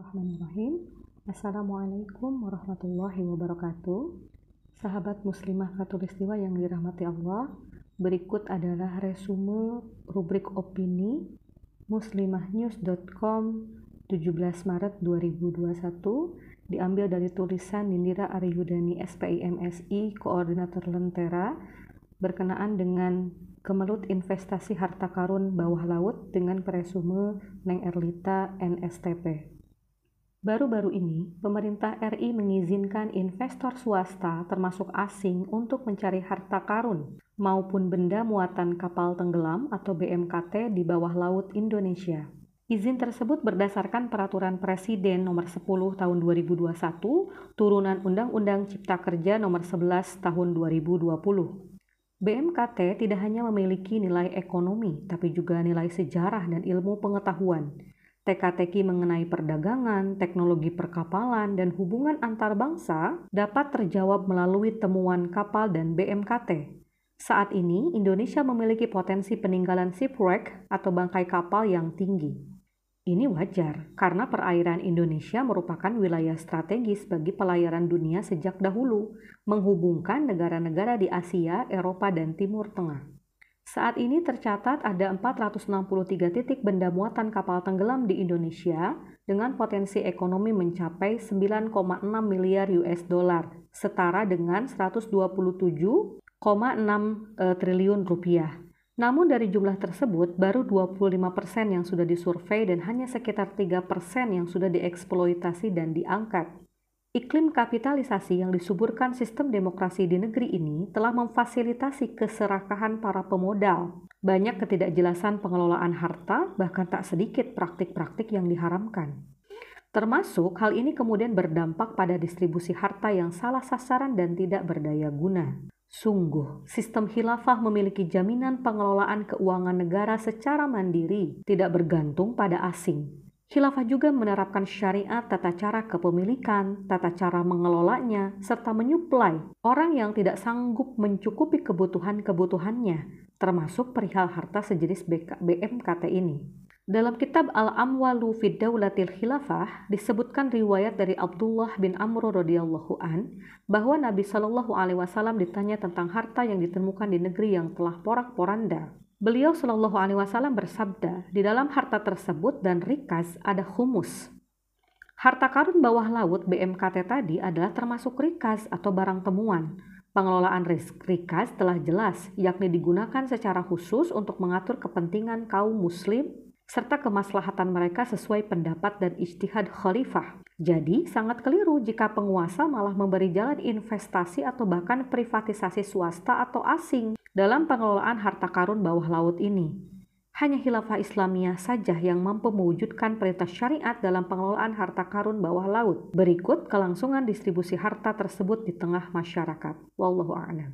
Bismillahirrahmanirrahim. Assalamualaikum warahmatullahi wabarakatuh. Sahabat muslimah katulistiwa yang dirahmati Allah, berikut adalah resume rubrik opini muslimahnews.com 17 Maret 2021 diambil dari tulisan Nindira Aryudani SPIMSI Koordinator Lentera berkenaan dengan kemelut investasi harta karun bawah laut dengan presume Neng Erlita NSTP. Baru-baru ini, pemerintah RI mengizinkan investor swasta termasuk asing untuk mencari harta karun maupun benda muatan kapal tenggelam atau BMKT di bawah laut Indonesia. Izin tersebut berdasarkan Peraturan Presiden Nomor 10 Tahun 2021, turunan Undang-Undang Cipta Kerja Nomor 11 Tahun 2020. BMKT tidak hanya memiliki nilai ekonomi, tapi juga nilai sejarah dan ilmu pengetahuan teka-teki mengenai perdagangan, teknologi perkapalan, dan hubungan antar bangsa dapat terjawab melalui temuan kapal dan BMKT. Saat ini, Indonesia memiliki potensi peninggalan shipwreck atau bangkai kapal yang tinggi. Ini wajar karena perairan Indonesia merupakan wilayah strategis bagi pelayaran dunia sejak dahulu, menghubungkan negara-negara di Asia, Eropa, dan Timur Tengah. Saat ini tercatat ada 463 titik benda muatan kapal tenggelam di Indonesia dengan potensi ekonomi mencapai 9,6 miliar US dollar, setara dengan 127,6 e, triliun rupiah. Namun dari jumlah tersebut, baru 25% persen yang sudah disurvei dan hanya sekitar 3% persen yang sudah dieksploitasi dan diangkat. Iklim kapitalisasi yang disuburkan sistem demokrasi di negeri ini telah memfasilitasi keserakahan para pemodal. Banyak ketidakjelasan pengelolaan harta, bahkan tak sedikit praktik-praktik yang diharamkan. Termasuk hal ini kemudian berdampak pada distribusi harta yang salah sasaran dan tidak berdaya guna. Sungguh, sistem khilafah memiliki jaminan pengelolaan keuangan negara secara mandiri, tidak bergantung pada asing. Khilafah juga menerapkan syariat tata cara kepemilikan, tata cara mengelolanya, serta menyuplai orang yang tidak sanggup mencukupi kebutuhan-kebutuhannya, termasuk perihal harta sejenis BMKT ini. Dalam kitab Al-Amwalu fi Daulatil Khilafah disebutkan riwayat dari Abdullah bin Amr radhiyallahu an bahwa Nabi Shallallahu alaihi wasallam ditanya tentang harta yang ditemukan di negeri yang telah porak-poranda. Beliau Shallallahu Alaihi Wasallam bersabda, di dalam harta tersebut dan rikas ada humus. Harta karun bawah laut BMKT tadi adalah termasuk rikas atau barang temuan. Pengelolaan rikas telah jelas, yakni digunakan secara khusus untuk mengatur kepentingan kaum muslim serta kemaslahatan mereka sesuai pendapat dan ijtihad khalifah. Jadi, sangat keliru jika penguasa malah memberi jalan investasi atau bahkan privatisasi swasta atau asing dalam pengelolaan harta karun bawah laut ini. Hanya khilafah Islamiyah saja yang mampu mewujudkan perintah syariat dalam pengelolaan harta karun bawah laut. Berikut kelangsungan distribusi harta tersebut di tengah masyarakat. Wallahu a'lam.